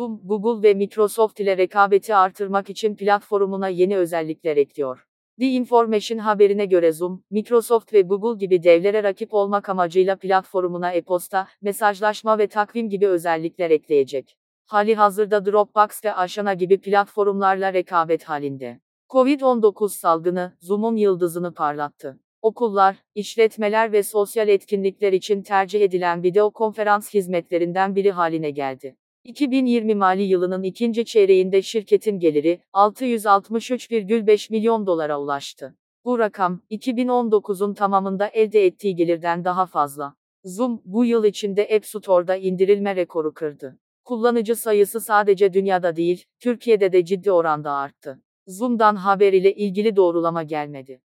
Zoom, Google ve Microsoft ile rekabeti artırmak için platformuna yeni özellikler ekliyor. The Information haberine göre Zoom, Microsoft ve Google gibi devlere rakip olmak amacıyla platformuna e-posta, mesajlaşma ve takvim gibi özellikler ekleyecek. Hali hazırda Dropbox ve Asana gibi platformlarla rekabet halinde. Covid-19 salgını, Zoom'un yıldızını parlattı. Okullar, işletmeler ve sosyal etkinlikler için tercih edilen video konferans hizmetlerinden biri haline geldi. 2020 mali yılının ikinci çeyreğinde şirketin geliri 663,5 milyon dolara ulaştı. Bu rakam 2019'un tamamında elde ettiği gelirden daha fazla. Zoom bu yıl içinde App Store'da indirilme rekoru kırdı. Kullanıcı sayısı sadece dünyada değil, Türkiye'de de ciddi oranda arttı. Zoom'dan haber ile ilgili doğrulama gelmedi.